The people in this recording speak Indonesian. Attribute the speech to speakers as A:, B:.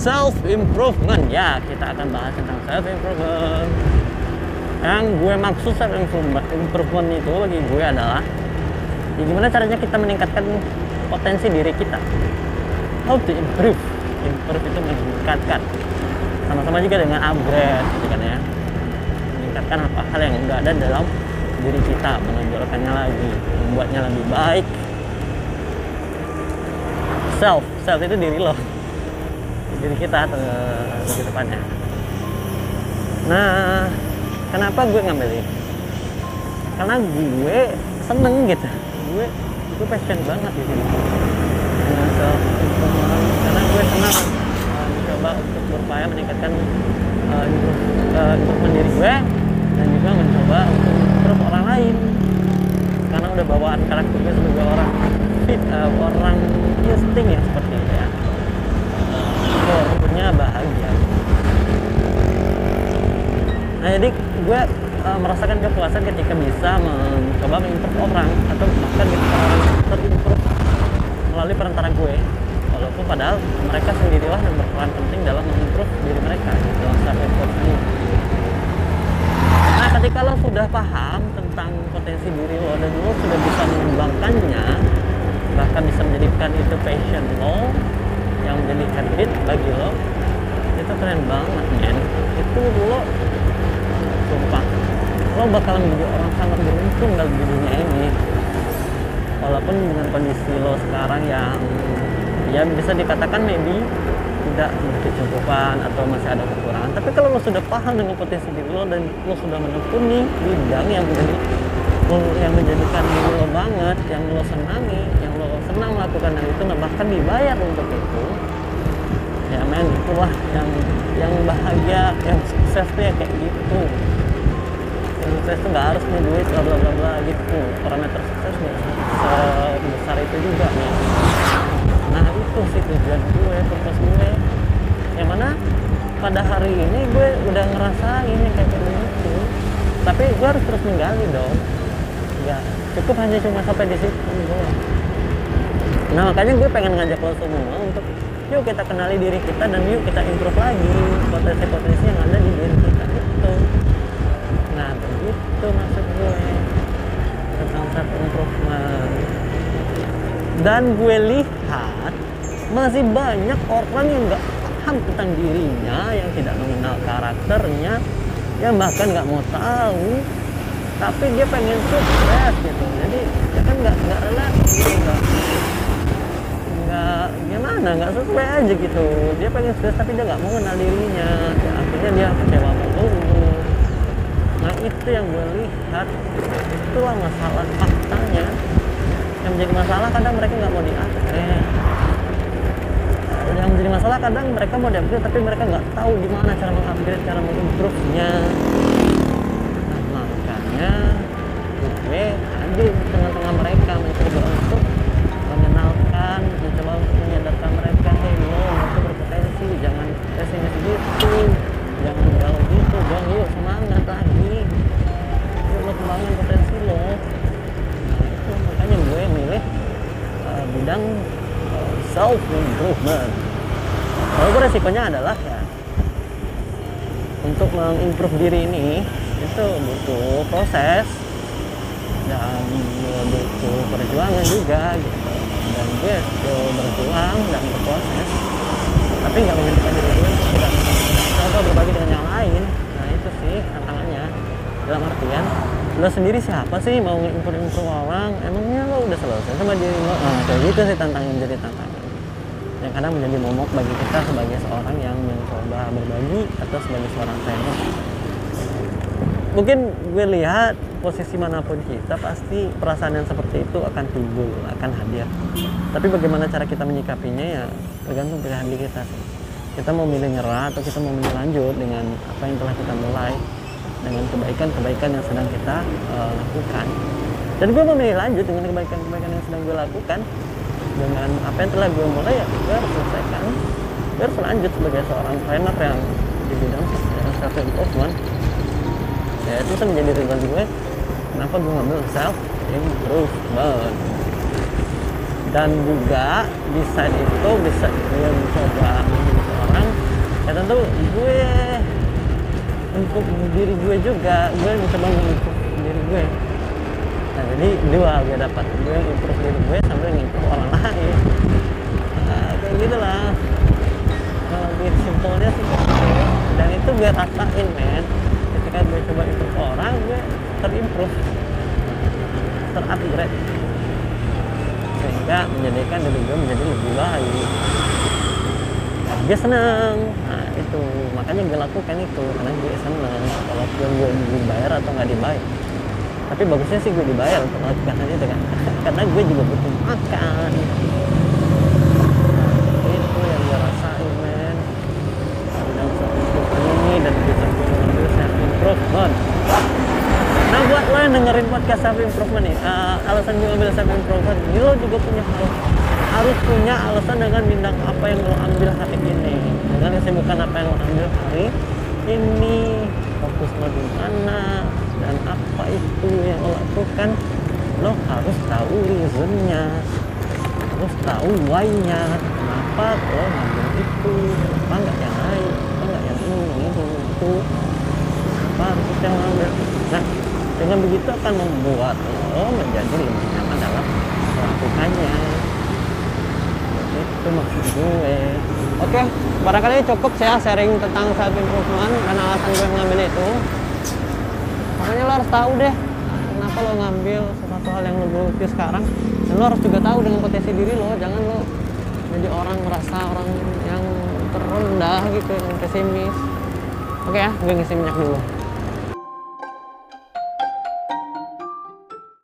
A: self improvement ya kita akan bahas tentang self improvement yang gue maksud self improvement, itu bagi gue adalah ya gimana caranya kita meningkatkan potensi diri kita? How to improve. Improve itu meningkatkan. Sama-sama juga dengan upgrade gitu kan ya. Meningkatkan apa? Hal yang udah ada dalam diri kita. Menonjolkannya lagi membuatnya lebih baik. Self. Self itu diri lo diri kita ke depannya. Nah kenapa gue ngambil ini? Karena gue seneng gitu. Gue gue passion banget di sini. Karena gue senang uh, mencoba untuk berupaya meningkatkan uh, uh, improvement diri gue dan juga mencoba untuk improve orang lain. Karena udah bawaan karakter gue sebagai orang fit uh, orang insting yang seperti itu ya punya bahagia. Nah jadi gue uh, merasakan kepuasan ketika bisa mencoba mengimprove orang atau bahkan ketika orang terimprove melalui perantara gue. Walaupun padahal mereka sendirilah yang berperan penting dalam mengimprove diri mereka dalam self improvement nah ketika lo sudah paham tentang potensi diri lo dan lo sudah bisa mengembangkannya bahkan bisa menjadikan itu passion lo yang menjadi habit bagi lo itu keren banget men. Itu lo sumpah lo bakal menjadi orang sangat beruntung dalam dunia ini. Walaupun dengan kondisi lo sekarang yang ya bisa dikatakan maybe tidak berkecukupan atau masih ada kekurangan. Tapi kalau lo sudah paham dengan potensi diri lo dan lo sudah menekuni bidang yang menjadi yang menjadikan diri lo banget yang lo senangi itu bahkan dibayar untuk itu. Ya men itulah yang yang bahagia yang sukses tuh ya kayak gitu. Yang sukses tuh nggak harus nih duit bla bla bla bla gitu. Parameter sukses nggak sebesar itu juga nih nah itu sih tujuan gue purpose gue. Yang mana pada hari ini gue udah ngerasain yang kayak gitu tapi gue harus terus menggali dong. Ya cukup hanya cuma sampai di situ gue nah makanya gue pengen ngajak lo semua untuk yuk kita kenali diri kita dan yuk kita improve lagi potensi-potensi yang ada di diri kita itu nah begitu maksud gue tentang self improvement. Dan gue lihat masih banyak orang yang nggak paham tentang dirinya yang tidak mengenal karakternya yang bahkan nggak mau tahu tapi dia pengen sukses gitu. Jadi dia kan nggak nggak relatif gitu. nggak nggak gimana? Nggak sesuai aja gitu. Dia pengen sukses tapi dia nggak mau kenal dirinya. Ya, akhirnya dia kecewa mulu nah itu yang gue lihat. Itulah masalah faktanya. Yang menjadi masalah kadang mereka nggak mau diupgrade yang menjadi masalah kadang mereka mau diupgrade tapi mereka nggak tahu gimana cara mengupgrade cara mengimprove nya nah makanya gue hadir di tengah-tengah mereka mencoba self improvement kalau resikonya adalah ya untuk mengimprove diri ini itu butuh proses dan butuh perjuangan juga gitu. Dan gue tuh berjuang dan berproses tapi nggak menghentikan diri gue tidak coba berbagi dengan yang lain nah itu sih tantangannya. Dalam artian lo sendiri siapa sih mau improve improve orang? Emangnya lo udah selesai sama diri lo? Nah kayak gitu sih tantangan jadi tantangan yang kadang menjadi momok bagi kita sebagai seorang yang mencoba berbagi atau sebagai seorang trainer mungkin gue lihat posisi mana pun kita pasti perasaan yang seperti itu akan timbul akan hadir. Tapi bagaimana cara kita menyikapinya ya tergantung pilihan diri kita sih. Kita mau milih nyerah atau kita mau milih lanjut dengan apa yang telah kita mulai dengan kebaikan-kebaikan yang sedang kita uh, lakukan. Dan gue mau milih lanjut dengan kebaikan-kebaikan yang sedang gue lakukan dengan apa yang telah gue mulai ya gue harus selesaikan. Gue harus lanjut sebagai seorang trainer yang di bidang self improvement ya itu kan menjadi tujuan gue. Kenapa gue ngambil self improvement? Dan juga di itu bisa gue mencoba menjadi seorang ya tentu gue untuk diri gue juga gue mencoba untuk diri gue nah jadi dua gue dapat gue improve diri gue sambil ngimprove orang lain. Nah, kayak gitu lah. Kalau lebih simpelnya sih dan itu gue rasain men. Ketika gue coba improve orang gue terimprove terupgrade. Sehingga menjadikan diri gue menjadi lebih baik. Dia senang nah itu. Makanya gue lakukan itu karena gue senang walaupun gue dibayar atau nggak dibayar tapi bagusnya sih gue dibayar untuk melakukan hal itu kan. Karena gue juga butuh makan. Itu yang gue rasain men. Dalam self improvement ini dan bisa gue mengambil self improvement. Nah buat lo yang dengerin podcast self improvement nih uh, alasan gue ngambil self improvement ini lo juga punya hal harus punya alasan dengan bidang apa yang lo ambil hari ini. Dengan kesibukan apa yang lo ambil hari ini fokus lo di mana dan apa itu yang lakukan lo harus tahu reasonnya harus tahu why-nya kenapa lo ngambil itu kenapa nggak yang lain kenapa nggak yang ini ini itu kenapa harus itu yang lo ambil nah dengan begitu akan membuat lo menjadi lebih nyaman dalam melakukannya. Itu maksud gue. Oke barangkali cukup saya sharing tentang self improvement dan alasan gue mengambil itu makanya lo harus tahu deh kenapa lo ngambil sesuatu hal yang lo geluti sekarang. Dan lo harus juga tahu dengan potensi diri lo jangan lo jadi orang merasa orang yang terendah gitu yang pesimis. Oke ya gue ngisi minyak dulu